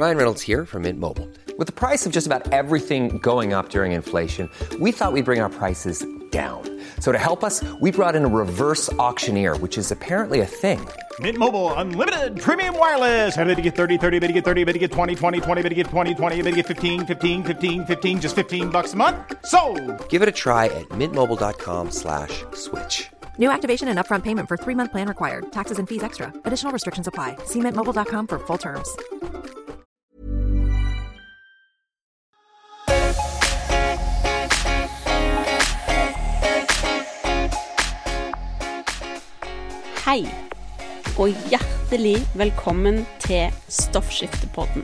Ryan Reynolds here from Mint Mobile. With the price of just about everything going up during inflation, we thought we'd bring our prices down. So to help us, we brought in a reverse auctioneer, which is apparently a thing. Mint Mobile unlimited premium wireless. Ready to get 30, 30, bit to get 30, bit to get 20, 20, 20, bit to get 20, 20, bit to get 15, 15, 15, 15 just 15 bucks a month. So, Give it a try at mintmobile.com slash switch. New activation and upfront payment for three month plan required. Taxes and fees extra. Additional restrictions apply. See mintmobile.com for full terms. Hei, og hjertelig velkommen til Stoffskiftepodden.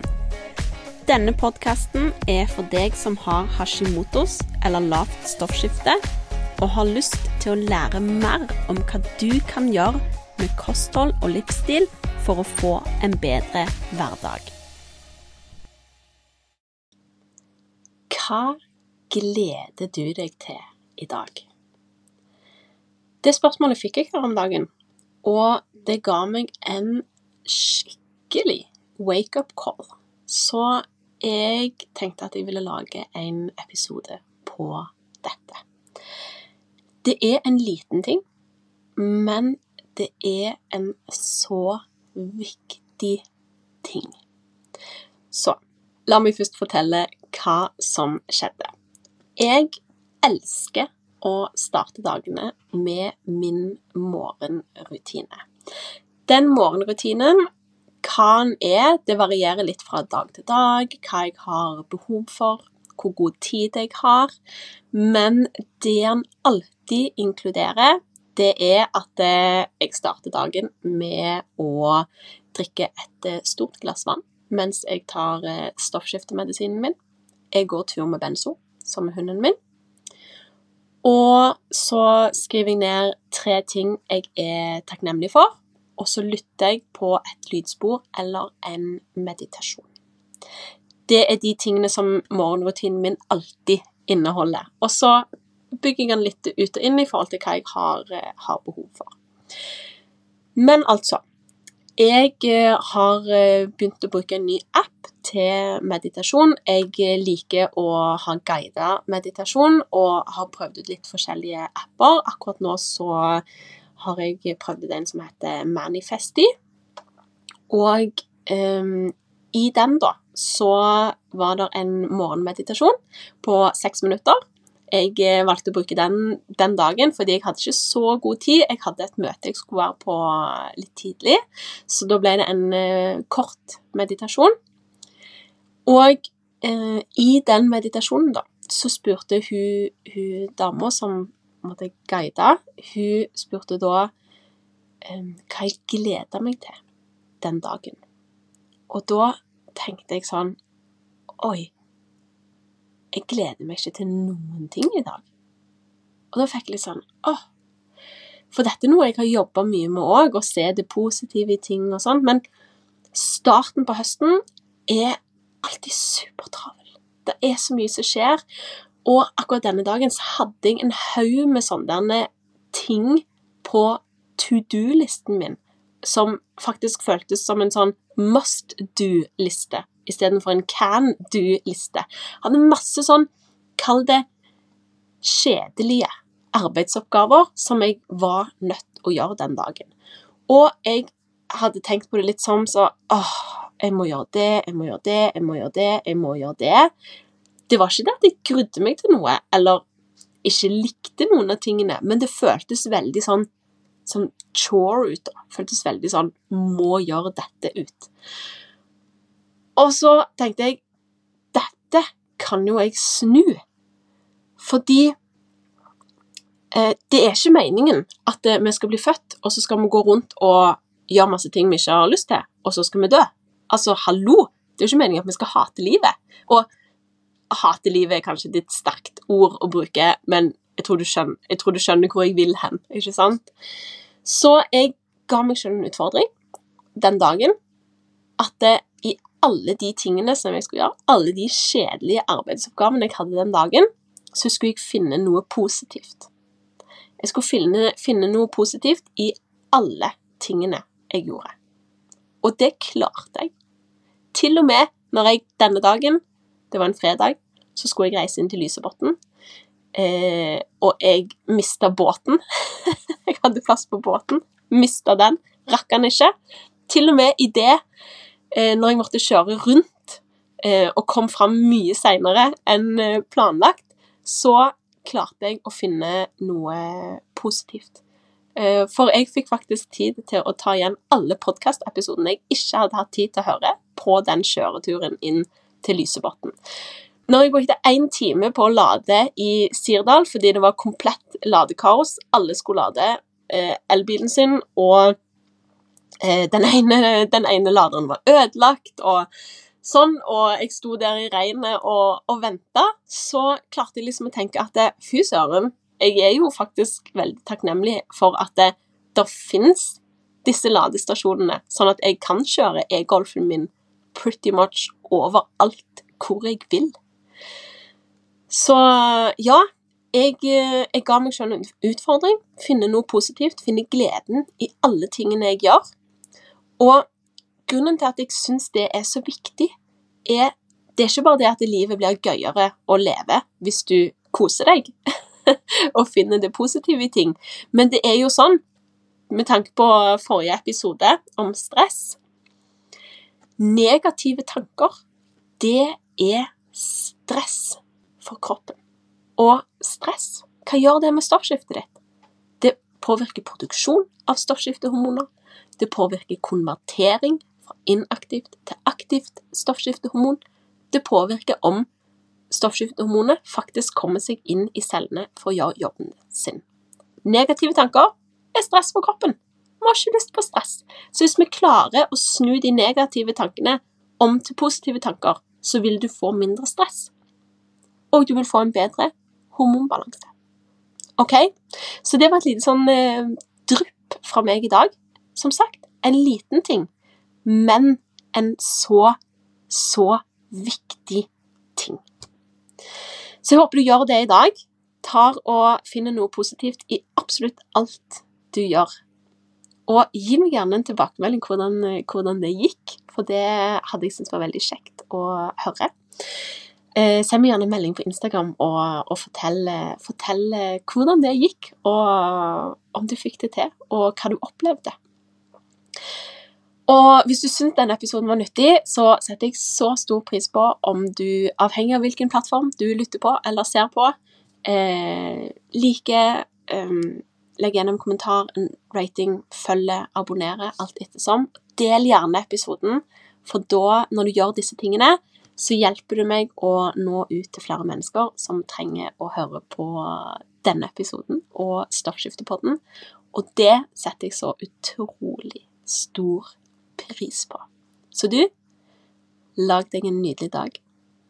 Denne podkasten er for deg som har hashimotos eller lavt stoffskifte, og har lyst til å lære mer om hva du kan gjøre med kosthold og livsstil for å få en bedre hverdag. Hva gleder du deg til i dag? Det spørsmålet fikk jeg her om dagen, og det ga meg en skikkelig wake-up call. Så jeg tenkte at jeg ville lage en episode på dette. Det er en liten ting, men det er en så viktig ting. Så la meg først fortelle hva som skjedde. Jeg elsker å starte dagene med min morgenrutine. Den morgenrutinen hva den det varierer litt fra dag til dag, hva jeg har behov for, hvor god tid jeg har, men det den alltid inkluderer, det er at eh, jeg starter dagen med å drikke et eh, stort glass vann mens jeg tar eh, stoffskiftemedisinen min. Jeg går tur med Benzo, som er hunden min. Så skriver jeg ned tre ting jeg er takknemlig for, og så lytter jeg på et lydspor eller en meditasjon. Det er de tingene som morgenrutinen min alltid inneholder. Og så bygger jeg den litt ut og inn i forhold til hva jeg har, eh, har behov for. Men altså Jeg eh, har eh, begynt å bruke en ny app til meditasjon. Jeg eh, liker å ha guida meditasjon og har prøvd ut litt forskjellige apper. Akkurat nå så har jeg prøvd ut en som heter Manifesti. Og um, i den, da, så var det en morgenmeditasjon på seks minutter. Jeg eh, valgte å bruke den den dagen fordi jeg hadde ikke så god tid. Jeg hadde et møte jeg skulle være på litt tidlig, så da ble det en uh, kort meditasjon. Og eh, i den meditasjonen, da, så spurte hun, hun dama som måtte guide, hun spurte da eh, hva jeg gleder meg til den dagen. Og da tenkte jeg sånn Oi, jeg gleder meg ikke til noen ting i dag. Og da fikk jeg litt sånn åh. For dette er noe jeg har jobba mye med òg, å se det positive i ting og sånn. Men starten på høsten er alltid supertravel. Det er så mye som skjer. Og akkurat denne dagen så hadde jeg en haug med sånne ting på to do-listen min som faktisk føltes som en sånn must do-liste istedenfor en can do-liste. Hadde masse sånn, kall det kjedelige arbeidsoppgaver som jeg var nødt til å gjøre den dagen. Og jeg hadde tenkt på det litt som så åh, jeg må gjøre det, jeg må gjøre det, jeg må gjøre det, jeg må gjøre det. Det var ikke det at jeg grudde meg til noe, eller ikke likte noen av tingene, men det føltes veldig sånn sånn chore ut. da. Føltes veldig sånn må gjøre dette ut. Og så tenkte jeg dette kan jo jeg snu. Fordi eh, det er ikke meningen at eh, vi skal bli født, og så skal vi gå rundt og gjøre masse ting vi ikke har lyst til, og så skal vi dø. Altså, hallo! Det er jo ikke meningen at vi skal hate livet. Og hate livet er kanskje et sterkt ord å bruke, men jeg tror, jeg tror, du skjønner, hvor jeg vil hen, ikke sant? Så jeg ga meg selv en utfordring den dagen. At det, i alle de tingene som jeg skulle gjøre, alle de kjedelige arbeidsoppgavene jeg hadde den dagen, så skulle jeg finne noe positivt. Jeg skulle finne, finne noe positivt i alle tingene jeg gjorde. Og det klarte jeg. Til og med når jeg denne dagen, det var en fredag, så skulle jeg reise inn til Lysebotn. Eh, og jeg mista båten. jeg hadde plass på båten. Mista den. Rakk den ikke. Til og med i det, når jeg måtte kjøre rundt eh, og kom fram mye seinere enn eh, planlagt, så klarte jeg å finne noe positivt. Eh, for jeg fikk faktisk tid til å ta igjen alle podkastepisodene jeg ikke hadde hatt tid til å høre på den kjøreturen inn til Lysebotn. Når jeg brukte én time på å lade i Sirdal fordi det var komplett ladekaos, alle skulle lade eh, elbilen sin, og eh, den, ene, den ene laderen var ødelagt, og sånn, og jeg sto der i regnet og, og venta, så klarte jeg liksom å tenke at fy søren, jeg er jo faktisk veldig takknemlig for at det, det finnes disse ladestasjonene, sånn at jeg kan kjøre e-golfen min pretty much overalt hvor jeg vil. Så ja, jeg, jeg ga meg selv en utfordring. Finne noe positivt. Finne gleden i alle tingene jeg gjør. Og grunnen til at jeg syns det er så viktig, er det er ikke bare det at livet blir gøyere å leve hvis du koser deg og finner det positive i ting, men det er jo sånn, med tanke på forrige episode om stress Negative tanker, det er stress for kroppen. Og stress, hva gjør det med stoffskiftet ditt? Det påvirker produksjon av stoffskiftehormoner. Det påvirker konvertering fra inaktivt til aktivt stoffskiftehormon. Det påvirker om stoffskiftehormonet faktisk kommer seg inn i cellene for å gjøre jobben sin. Negative tanker er stress for kroppen. Vi har ikke lyst på stress. Så hvis vi klarer å snu de negative tankene om til positive tanker, så vil du få mindre stress. Og du vil få en bedre hormonbalanse. OK? Så det var et lite sånn eh, drypp fra meg i dag. Som sagt, en liten ting, men en så, så viktig ting. Så jeg håper du gjør det i dag. Tar og finner noe positivt i absolutt alt du gjør. Og gi meg gjerne en tilbakemelding hvordan, hvordan det gikk, for det hadde jeg syntes var veldig kjekt å høre. Eh, send meg gjerne en melding på Instagram og, og fortell, fortell, hvordan det gikk, og om du fikk det til, og hva du opplevde. Og hvis du syns denne episoden var nyttig, så setter jeg så stor pris på om du, avhengig av hvilken plattform du lytter på eller ser på, eh, liker, eh, legg igjen en kommentar, en rating, følge, abonnere, alt ettersom. Del gjerne episoden, for da, når du gjør disse tingene, så hjelper du meg å nå ut til flere mennesker som trenger å høre på denne episoden og Stoffskiftepodden. Og det setter jeg så utrolig stor pris på. Så du, lag deg en nydelig dag.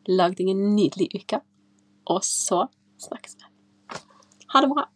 Lag deg en nydelig uke. Og så snakkes vi. Ha det bra.